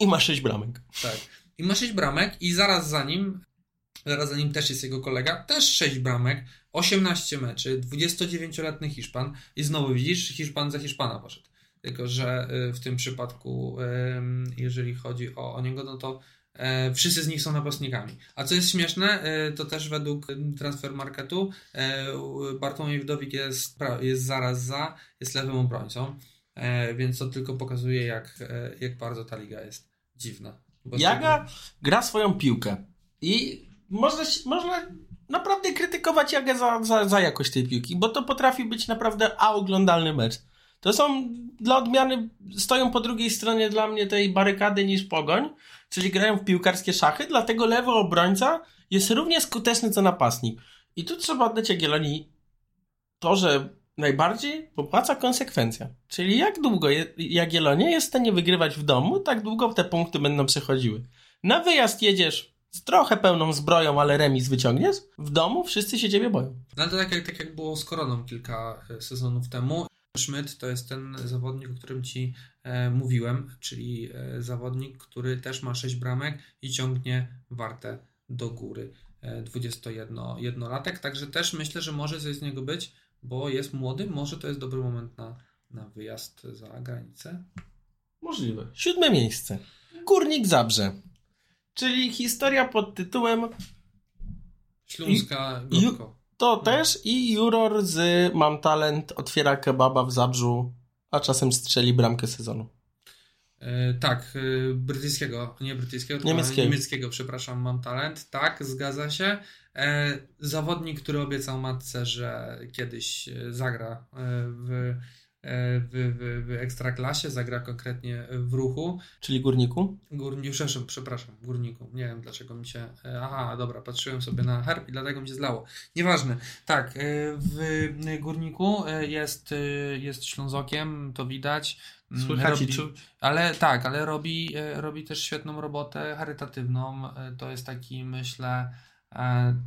i ma 6 bramek. Tak. I ma 6 bramek i zaraz za nim, zaraz za nim też jest jego kolega, też 6 bramek, 18 meczy, 29-letni Hiszpan i znowu widzisz, Hiszpan za Hiszpana poszedł. Tylko, że y, w tym przypadku, jeżeli chodzi o, o niego, no to E, wszyscy z nich są napastnikami. A co jest śmieszne, e, to też według transfer marketu e, Bartłomiej Wdowik jest, jest zaraz za, jest lewym obrońcą, więc to tylko pokazuje, jak, jak bardzo ta liga jest dziwna. Jaga gra swoją piłkę i można, można naprawdę krytykować Jagę za, za, za jakość tej piłki, bo to potrafi być naprawdę a oglądalny mecz. To są dla odmiany, stoją po drugiej stronie dla mnie tej barykady niż pogoń, czyli grają w piłkarskie szachy, dlatego lewy obrońca jest równie skuteczny co napastnik. I tu trzeba oddać Jagiellonii to, że najbardziej popłaca konsekwencja. Czyli jak długo Jagiellonia jest w stanie wygrywać w domu, tak długo te punkty będą przechodziły. Na wyjazd jedziesz z trochę pełną zbroją, ale remis wyciągniesz, w domu wszyscy się ciebie boją. No to tak jak, tak jak było z Koroną kilka e, sezonów temu. Schmidt to jest ten zawodnik, o którym ci e, mówiłem, czyli e, zawodnik, który też ma 6 bramek i ciągnie wartę do góry. E, 21-latek, także też myślę, że może coś z niego być, bo jest młody, może to jest dobry moment na, na wyjazd za granicę. Możliwe. Siódme miejsce. Górnik Zabrze. Czyli historia pod tytułem Śląska Górko. To no. też i juror z Mam Talent otwiera kebaba w Zabrzu, a czasem strzeli bramkę sezonu. E, tak, e, brytyjskiego, nie brytyjskiego, niemieckiego. niemieckiego, przepraszam, mam talent. Tak, zgadza się. E, zawodnik, który obiecał matce, że kiedyś zagra w w, w, w ekstraklasie, zagra konkretnie w ruchu. Czyli górniku? Górniku, przepraszam, przepraszam, górniku. Nie wiem dlaczego mi się. Aha, dobra, patrzyłem sobie na herb i dlatego mi się zlało. Nieważne. Tak, w górniku jest, jest Ślązokiem, to widać. Mm, Słychać robi, ale tak, ale robi, robi też świetną robotę charytatywną. To jest taki, myślę,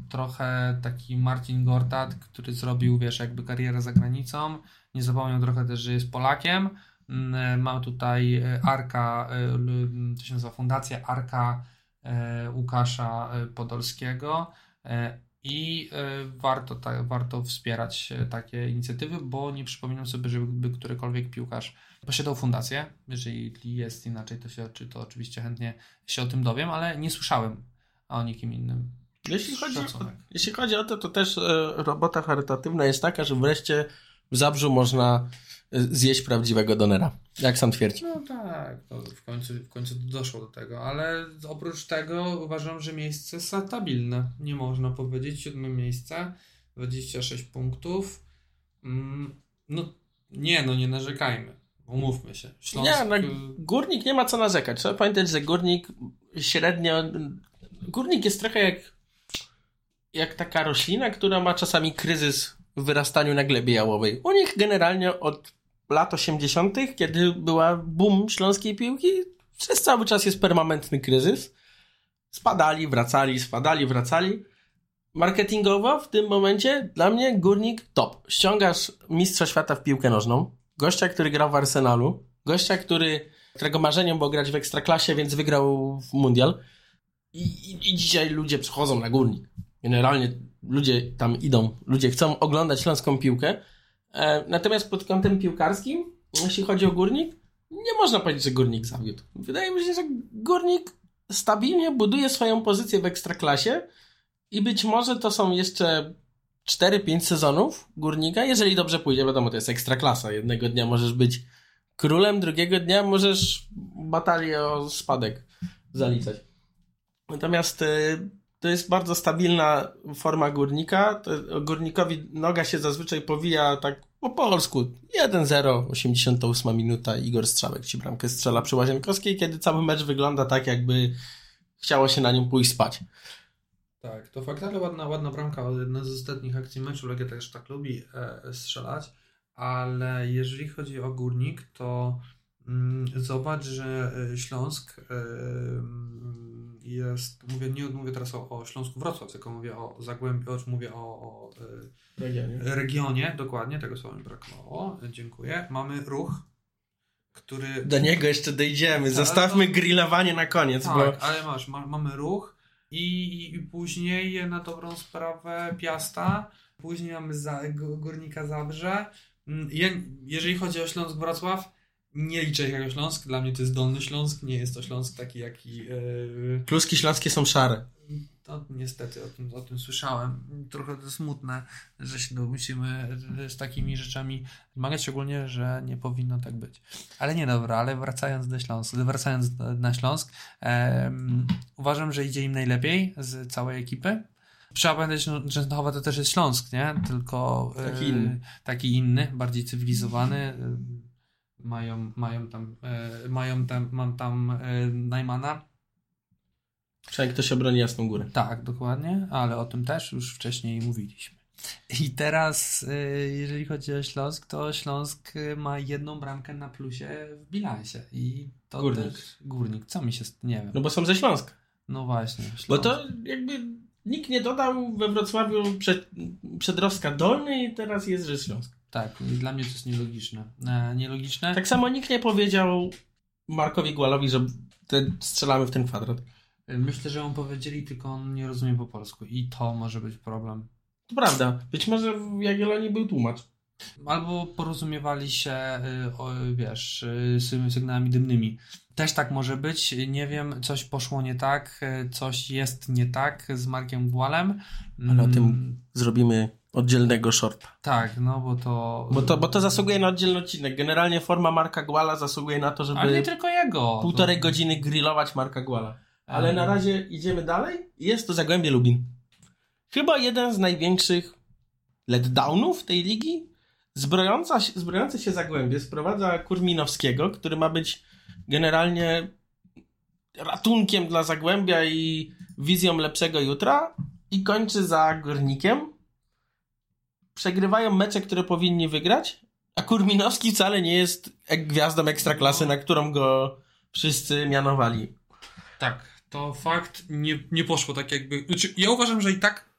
trochę taki Marcin Gortat, który zrobił, wiesz, jakby karierę za granicą nie zapomniał trochę też, że jest Polakiem. Mm, e, Mam tutaj e, Arka, e, to się nazywa Fundacja Arka Łukasza Podolskiego i warto, ta, warto wspierać takie inicjatywy, bo nie przypominam sobie, żeby którykolwiek piłkarz posiadał fundację. Jeżeli jest inaczej, to, się, to oczywiście chętnie się o tym dowiem, ale nie słyszałem o nikim innym. Jeśli chodzi, o, jeśli chodzi o to, to też e, robota charytatywna jest taka, że wreszcie w Zabrzu można e, zjeść prawdziwego donera, jak sam twierdzi. No tak, w końcu, w końcu doszło do tego, ale oprócz tego uważam, że miejsce stabilne. Nie można powiedzieć, siódme miejsce, 26 punktów. Mm, no nie, no nie narzekajmy. Umówmy się. Śląsk, Nie, no, y, Górnik nie ma co narzekać. Trzeba pamiętać, że Górnik średnio... Górnik jest trochę jak, jak taka roślina, która ma czasami kryzys w wyrastaniu na glebie jałowej. U nich generalnie od lat 80., kiedy była boom śląskiej piłki, przez cały czas jest permanentny kryzys. Spadali, wracali, spadali, wracali. Marketingowo w tym momencie dla mnie Górnik top. Ściągasz mistrza świata w piłkę nożną, gościa, który grał w Arsenalu, gościa, który, którego marzeniem było grać w Ekstraklasie, więc wygrał Mundial. I, i, I dzisiaj ludzie przychodzą na Górnik. Generalnie ludzie tam idą, ludzie chcą oglądać śląską piłkę. E, natomiast pod kątem piłkarskim, jeśli chodzi o Górnik, nie można powiedzieć, że Górnik zawiódł. Wydaje mi się, że Górnik stabilnie buduje swoją pozycję w Ekstraklasie i być może to są jeszcze 4-5 sezonów Górnika, jeżeli dobrze pójdzie, wiadomo, to jest Ekstraklasa. Jednego dnia możesz być królem, drugiego dnia możesz batalię o spadek zaliczać. Natomiast y, to jest bardzo stabilna forma górnika. Górnikowi noga się zazwyczaj powija tak po polsku. 1-0, 88 minuta. Igor Strzałek ci bramkę strzela przy Łazienkowskiej, kiedy cały mecz wygląda tak, jakby chciało się na nim pójść spać. Tak, to fakt, ale ładna, ładna bramka. Jedna z ostatnich akcji meczu. Legia też tak lubi e, strzelać. Ale jeżeli chodzi o górnik, to mm, zobacz, że e, Śląsk e, mm, jest. Mówię, nie mówię teraz o, o Śląsku Wrocław, tylko mówię o Zagłębiu, mówię o, o e, regionie, dokładnie, tego słowa mi brakowało. Dziękuję. Mamy ruch, który. Do niego jeszcze dojdziemy. Tak, Zostawmy to- grillowanie na koniec, Tak, bo ale masz, ma, mamy ruch i, i później na dobrą sprawę Piasta, później mamy za, Górnika Zabrze. Mm, Ja, jeżeli chodzi o Śląsk Wrocław, nie liczę ich jako Śląsk, dla mnie to jest Dolny Śląsk, nie jest to Śląsk taki jaki... Yy, kluski śląskie są szare. To niestety o tym, o tym słyszałem. Trochę to smutne, że się no, musimy z takimi rzeczami zmagać, szczególnie, że nie powinno tak być. Ale nie dobra, ale wracając do Śląsk, wracając na Śląsk, em, uważam, że idzie im najlepiej z całej ekipy. Trzeba pamiętać, no, że Częstochowa to też jest Śląsk, nie? Tylko e, Taki inny. taki inny, bardziej cywilizowany. Mają, mają tam, e, mają tam, mam tam e, Najmana, Przynajmniej ktoś obroni jasną górę. tak, dokładnie, ale o tym też już wcześniej mówiliśmy. I teraz, y, jeżeli chodzi o Śląsk, to Śląsk y, ma jedną bramkę na plusie w bilansie. I to Górnik. też górnik. Co mi się. Nie wiem. No bo są ze Śląska. No właśnie. Bo Śląsk. to jakby nikt nie dodał we Wrocławiu przed, Przedrostka Dolny i teraz jest, że Śląsk. Tak, i dla mnie to jest nielogiczne. E, nielogiczne. Tak samo nikt nie powiedział Markowi Głalowi, że te, strzelamy w ten kwadrat. Myślę, że on powiedzieli, tylko on nie rozumie po polsku. I to może być problem. To prawda. Być może w Jagiellonii był tłumacz. Albo porozumiewali się, y, o, wiesz, y, sygnałami dymnymi. Też tak może być. Nie wiem, coś poszło nie tak, y, coś jest nie tak z Markiem Głalem. Ale o tym Mm, zrobimy oddzielnego shorta. Tak, no bo to... Bo to, bo to zasługuje na oddzielny odcinek. Generalnie forma Marka Głala zasługuje na to, Ale nie żeby tylko jego. półtorej To- godziny grillować Marka Głala. Ale na razie idziemy dalej. Jest to Zagłębie Lubin. Chyba jeden z największych letdownów tej ligi. Zbrojąca, się- zbrojące się Zagłębie sprowadza Kurminowskiego, który ma być generalnie ratunkiem dla Zagłębia i wizją lepszego jutra i kończy za Górnikiem. Przegrywają mecze, które powinni wygrać, a Kurminowski wcale nie jest gwiazdą ekstraklasy, na którą go wszyscy mianowali. Tak, to fakt nie, nie poszło tak jakby. Znaczy, ja uważam, że i tak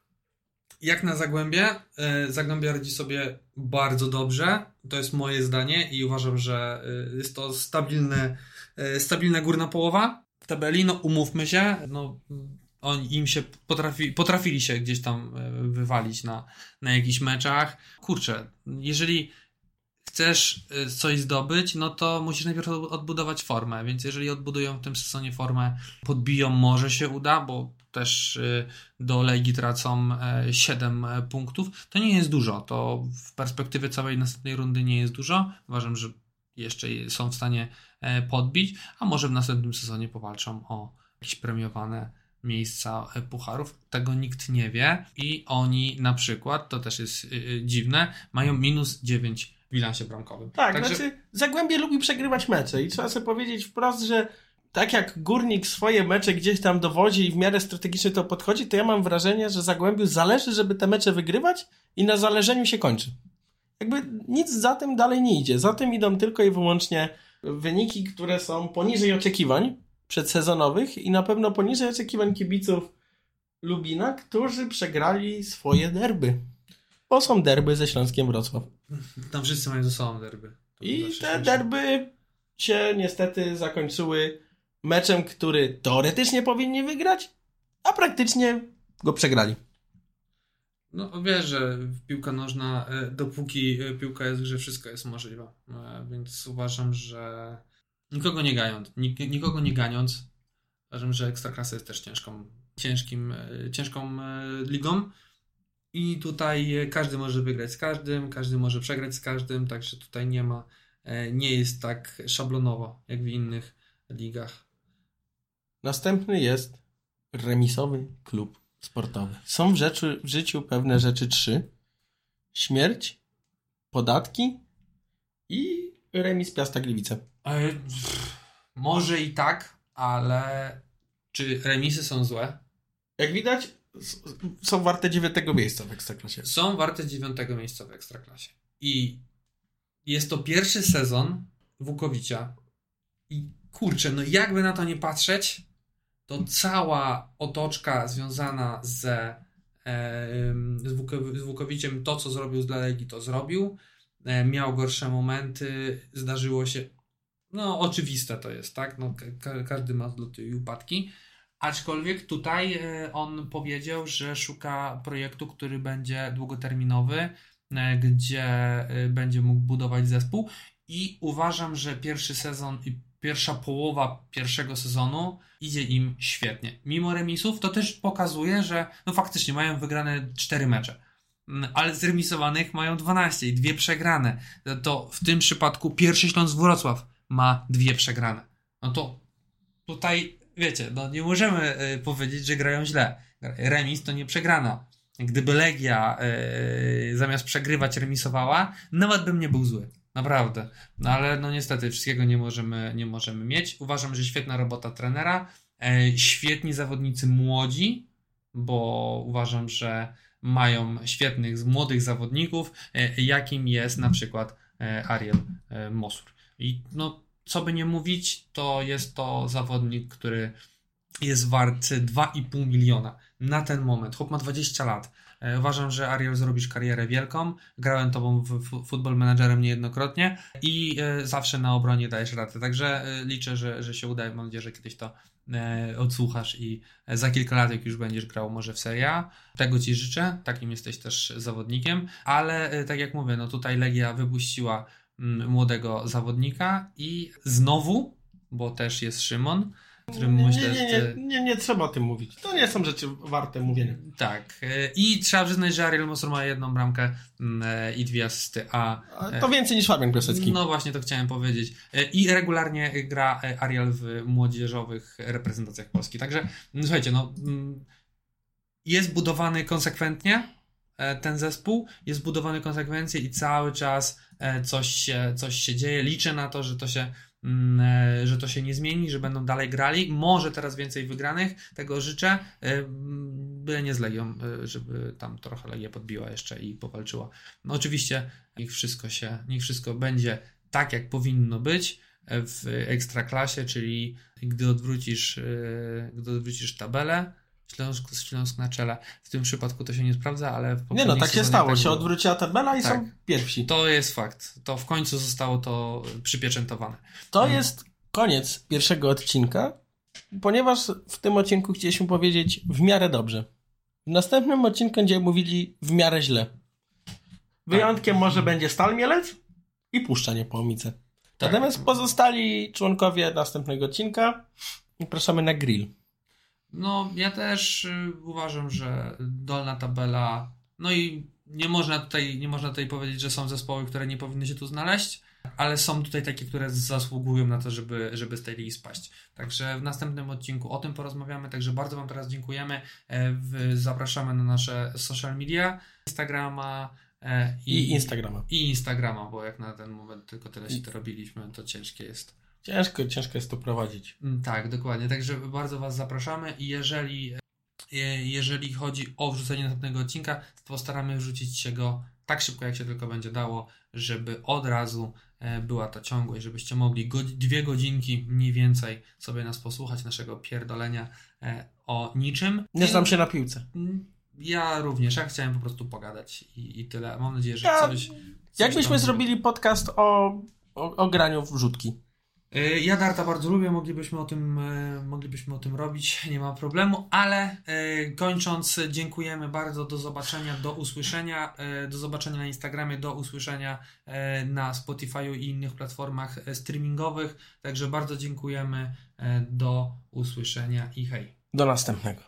jak na Zagłębie, e, Zagłębie radzi sobie bardzo dobrze. To jest moje zdanie i uważam, że e, jest to stabilne, e, stabilna górna połowa w tabeli. No umówmy się, no oni im się potrafi, potrafili się gdzieś tam wywalić na, na jakichś meczach. Kurczę, jeżeli chcesz y, coś zdobyć, no to musisz najpierw od- odbudować formę, więc jeżeli odbudują w tym sezonie formę, podbiją, może się uda, bo też y, do Legii tracą 7 e, punktów. To nie jest dużo. To w perspektywie całej następnej rundy nie jest dużo. Uważam, że jeszcze są w stanie e, podbić, a może w następnym sezonie powalczą o jakieś premiowane miejsca e, pucharów. Tego nikt nie wie i oni na przykład, to też jest dziwne, mają minus 9 w bilansie bramkowym. Tak, Także... znaczy Zagłębie lubi przegrywać mecze i trzeba sobie powiedzieć wprost, że tak jak górnik swoje mecze gdzieś tam dowodzi i w miarę strategicznie to podchodzi, to ja mam wrażenie, że Zagłębiu zależy, żeby te mecze wygrywać i na zależeniu się kończy. Jakby nic za tym dalej nie idzie. Za tym idą tylko i wyłącznie wyniki, które są poniżej oczekiwań przedsezonowych i na pewno poniżej oczekiwań kibiców Lubina, którzy przegrali swoje derby. Bo są derby ze Śląskiem Wrocław. Tam wszyscy mają ze sobą derby. I te derby się niestety zakończyły meczem, który teoretycznie powinni wygrać, a praktycznie go przegrali. No wiesz, że piłka nożna, e, dopóki e, piłka jest w grze, wszystko jest możliwe. E, więc uważam, że nikogo nie gając, nikogo nie ganiąc, uważam, że Ekstraklasa jest też ciężką, ciężkim, ciężką ligą. I tutaj każdy może wygrać z każdym, każdy może przegrać z każdym, także tutaj nie ma, nie jest tak szablonowo jak w innych ligach. Następny jest remisowy klub sportowy. Są w, rzeczy, w życiu pewne rzeczy trzy. Śmierć, podatki i remis Piasta Gliwice. E, może i tak, ale czy remisy są złe? Jak widać, są warte dziewiątego miejsca w Ekstraklasie. Są warte dziewiątego miejsca w Ekstraklasie. I jest to pierwszy sezon Wukowicia. I kurczę, no jakby na to nie patrzeć, to cała otoczka związana ze, z, Wukowiciem, to co zrobił z Legii, to zrobił. E, miał gorsze momenty, zdarzyło się, no oczywiste to jest, tak? No, ka każdy ma zloty i upadki. Aczkolwiek tutaj e, on powiedział, że szuka projektu, który będzie długoterminowy, e, gdzie będzie mógł budować zespół i uważam, że pierwszy sezon i pierwsza połowa pierwszego sezonu idzie im świetnie. Mimo remisów to też pokazuje, że no faktycznie mają wygrane 4 mecze. Ale zremisowanych mają 12 i dwie przegrane. To w tym przypadku pierwszy Śląsk Wrocław ma dwie przegrane. No to tutaj, wiecie, no nie możemy y, powiedzieć, że grają źle. Remis to nie przegrana. Gdyby Legia y, zamiast przegrywać remisowała, nawet bym nie był zły. Naprawdę. No ale no niestety wszystkiego nie możemy, nie możemy mieć. Uważam, że świetna robota trenera. E, świetni zawodnicy młodzi, bo uważam, że mają świetnych, młodych zawodników, e, jakim jest na przykład e, Ariel Mosur. I no, co by nie mówić, to jest to zawodnik, który jest wart 2,5 miliona na ten moment. Chłop ma 20 lat E, uważam, że Ariel zrobisz karierę wielką. Grałem tobą w Football Managerem niejednokrotnie i e, zawsze na obronie dajesz radę. Także e, liczę, że, że się uda. Mam nadzieję, że kiedyś to odsłuchasz i za kilka lat, jak już będziesz grał może w Serie A. Tego Ci życzę, takim jesteś też zawodnikiem, ale tak jak mówię, no tutaj Legia wypuściła młodego zawodnika i znowu, bo też jest Szymon, którym nie, myślę, nie, nie, nie, nie, trzeba o tym mówić. To nie są rzeczy warte mówienia. Tak. E, I trzeba przyznać, że Ariel Mosor ma jedną bramkę mm, e, i dwie asysty, a... To więcej niż Fabian Piasecki. No właśnie, to chciałem powiedzieć. E, I regularnie gra Ariel w młodzieżowych reprezentacjach Polski. Także, no, słuchajcie, no... Mm, jest budowany konsekwentnie ten zespół, jest budowany konsekwencje i cały czas coś się, coś się dzieje. Liczę na to, że to się Mm, e, że to się nie zmieni, że będą dalej grali. Może teraz więcej wygranych, tego życzę. E, byle nie z Legią, e, żeby tam trochę Legia podbiła jeszcze i powalczyła. No oczywiście niech wszystko się, niech wszystko będzie tak, jak powinno być w ekstraklasie, czyli gdy odwrócisz, gdy odwrócisz tabelę, Śląsk, Śląsk na czele. W tym przypadku to się nie sprawdza, ale w Nie no, tak się stało. Tak się odwróciła tabela i tak. są pierwsi. To jest fakt. To w końcu zostało to przypieczętowane. To hmm. jest koniec pierwszego odcinka, ponieważ w tym odcinku chcieliśmy powiedzieć w miarę dobrze. W następnym odcinku będziemy mówili w miarę źle. Wyjątkiem tak. może będzie Stal Mielec i Puszcza Niepołomice. Tak. Natomiast pozostali członkowie następnego odcinka zapraszamy na grill. No, ja też y, uważam, że dolna tabela, no i nie można tutaj, nie można tutaj powiedzieć, że są zespoły, które nie powinny się tu znaleźć, ale są tutaj takie, które zasługują na to, żeby, żeby z tej ligi spaść. Także w następnym odcinku o tym porozmawiamy, także bardzo Wam teraz dziękujemy. E, zapraszamy na nasze social media, Instagrama, e, I Instagrama. i Instagrama, bo jak na ten moment tylko tyle się to robiliśmy, to ciężkie jest. Ciężko, ciężko jest to prowadzić. Mm, Tak, dokładnie. Także bardzo Was zapraszamy i jeżeli, e, jeżeli chodzi o wrzucenie następnego odcinka, to postaramy wrzucić się go tak szybko, jak się tylko będzie dało, żeby od razu e, była to ciągłość, żebyście mogli go, dwie godzinki mniej więcej sobie nas posłuchać, naszego pierdolenia e, o niczym. Nie znam się na piłce. Mm, Ja również, ja chciałem po prostu pogadać i, i tyle. Mam nadzieję, że Ja- coś... coś Jakbyśmy tam- zrobili podcast o, o, o graniu w rzutki. Y, Ja Darta bardzo lubię, moglibyśmy o tym, y, moglibyśmy o tym robić, nie ma problemu, ale y, kończąc, dziękujemy bardzo, do zobaczenia, do usłyszenia, do zobaczenia na Instagramie, do usłyszenia na Spotify'u i innych platformach streamingowych, także bardzo dziękujemy, do usłyszenia i hej. Do następnego.